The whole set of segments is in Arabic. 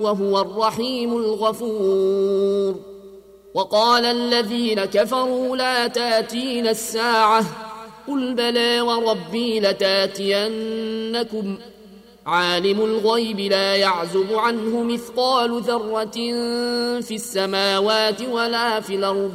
وهو الرحيم الغفور. وقال الذين كفروا لا تأتين الساعة. قل بلى وربي لتأتينكم. عالم الغيب لا يعزب عنه مثقال ذرة في السماوات ولا في الأرض.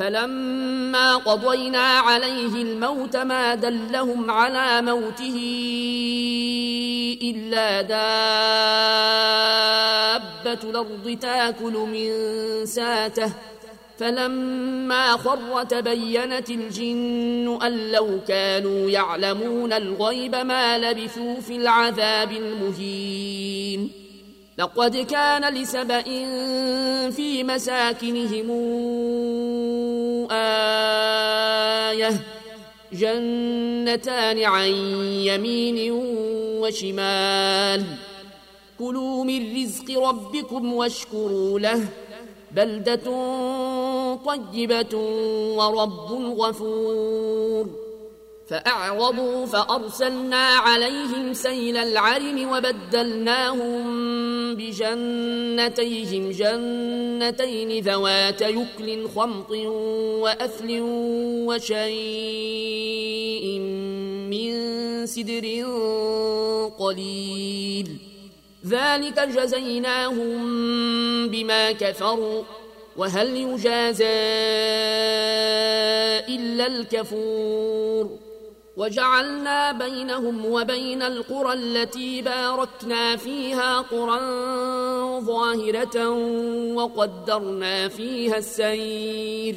فلما قضينا عليه الموت ما دلهم على موته إلا دابة الأرض تاكل من ساته. فلما خر تبينت الجن أن لو كانوا يعلمون الغيب ما لبثوا في العذاب المهين. لقد كان لسبإ في مساكنهم آية جنتان عن يمين وشمال. كلوا من رزق ربكم واشكروا له. بلدة طيبة ورب غفور. فأعرضوا فأرسلنا عليهم سيل العرم وبدلناهم بجنتيهم جنتين ذوات يكل خمط وأثل وشيء من سدر قليل. ذلك جزيناهم بما كفروا. وهل يجازى إلا الكفور؟ وجعلنا بينهم وبين القرى التي باركنا فيها قرى ظاهرة وقدرنا فيها السير.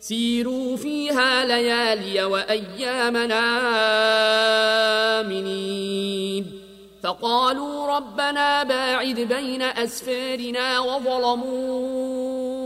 سيروا فيها ليالي وأيامنا آمنين. فقالوا ربنا باعد بين أسفارنا وظلموا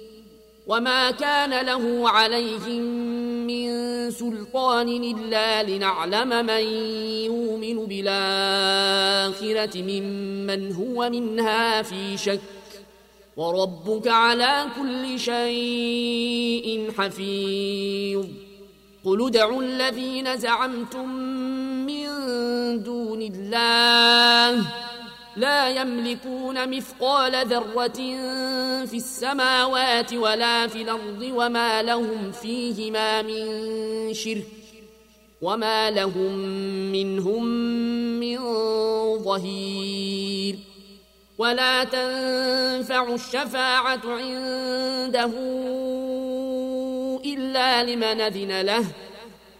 وما كان له عليهم من سلطان إلا لنعلم من يؤمن بالآخرة ممن هو منها في شك وربك على كل شيء حفيظ قل ادعوا الذين زعمتم من دون الله لا يملكون مثقال ذرة في السماوات ولا في الأرض وما لهم فيهما من شرك وما لهم منهم من ظهير ولا تنفع الشفاعة عنده إلا لمن أذن له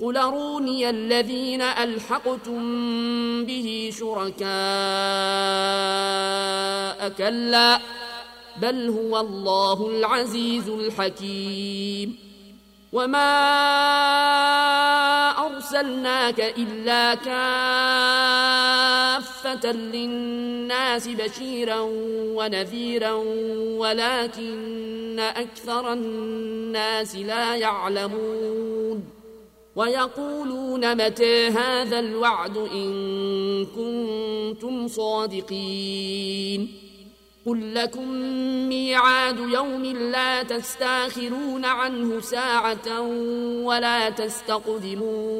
قل أروني الذين ألحقتم به شركاء كلا بل هو الله العزيز الحكيم وما أرسلناك إلا كافة للناس بشيرا ونذيرا ولكن أكثر الناس لا يعلمون ويقولون متى هذا الوعد إن كنتم صادقين قل لكم ميعاد يوم لا تستأخرون عنه ساعة ولا تستقدمون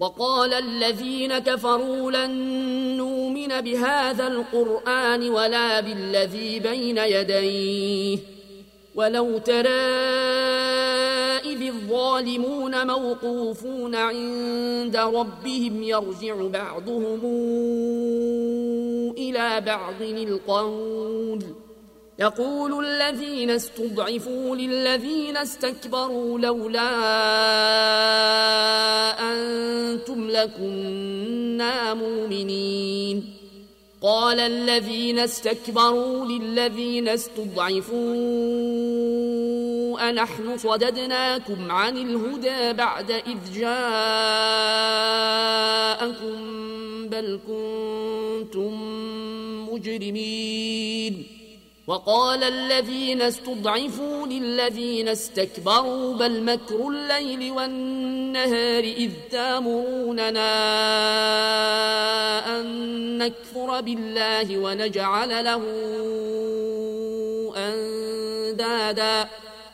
وقال الذين كفروا لن نؤمن بهذا القرآن ولا بالذي بين يديه ولو ترى الظالمون موقوفون عند ربهم يرجع بعضهم إلى بعض القول. يقول الذين استضعفوا للذين استكبروا لولا أنتم لكنا مؤمنين. قال الذين استكبروا للذين استضعفوا أنحن صددناكم عن الهدى بعد إذ جاءكم بل كنتم مجرمين. وقال الذين استضعفوا للذين استكبروا بل مكر الليل والنهار إذ تامروننا أن نكفر بالله ونجعل له أندادا.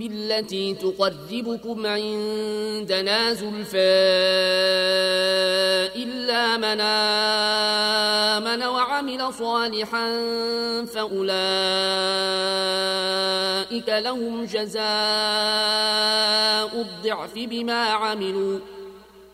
التي تقربكم عندنا زلفى إلا من آمن وعمل صالحا فأولئك لهم جزاء الضعف بما عملوا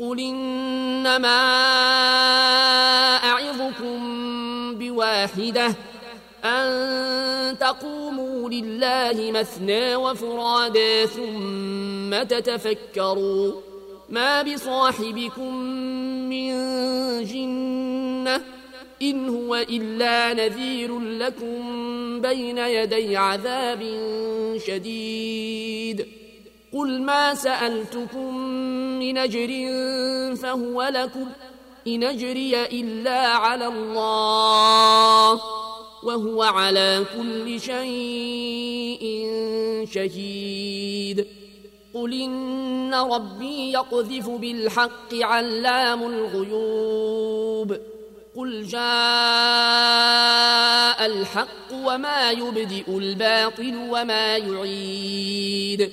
قل إنما أعظكم بواحدة أن تقوموا لله مثنى وفرادا ثم تتفكروا ما بصاحبكم من جنة إن هو إلا نذير لكم بين يدي عذاب شديد. قل ما سألتكم من أجر فهو لكم إن أجري إلا على الله وهو على كل شيء شهيد. قل إن ربي يقذف بالحق علام الغيوب قل جاء الحق وما يبدئ الباطل وما يعيد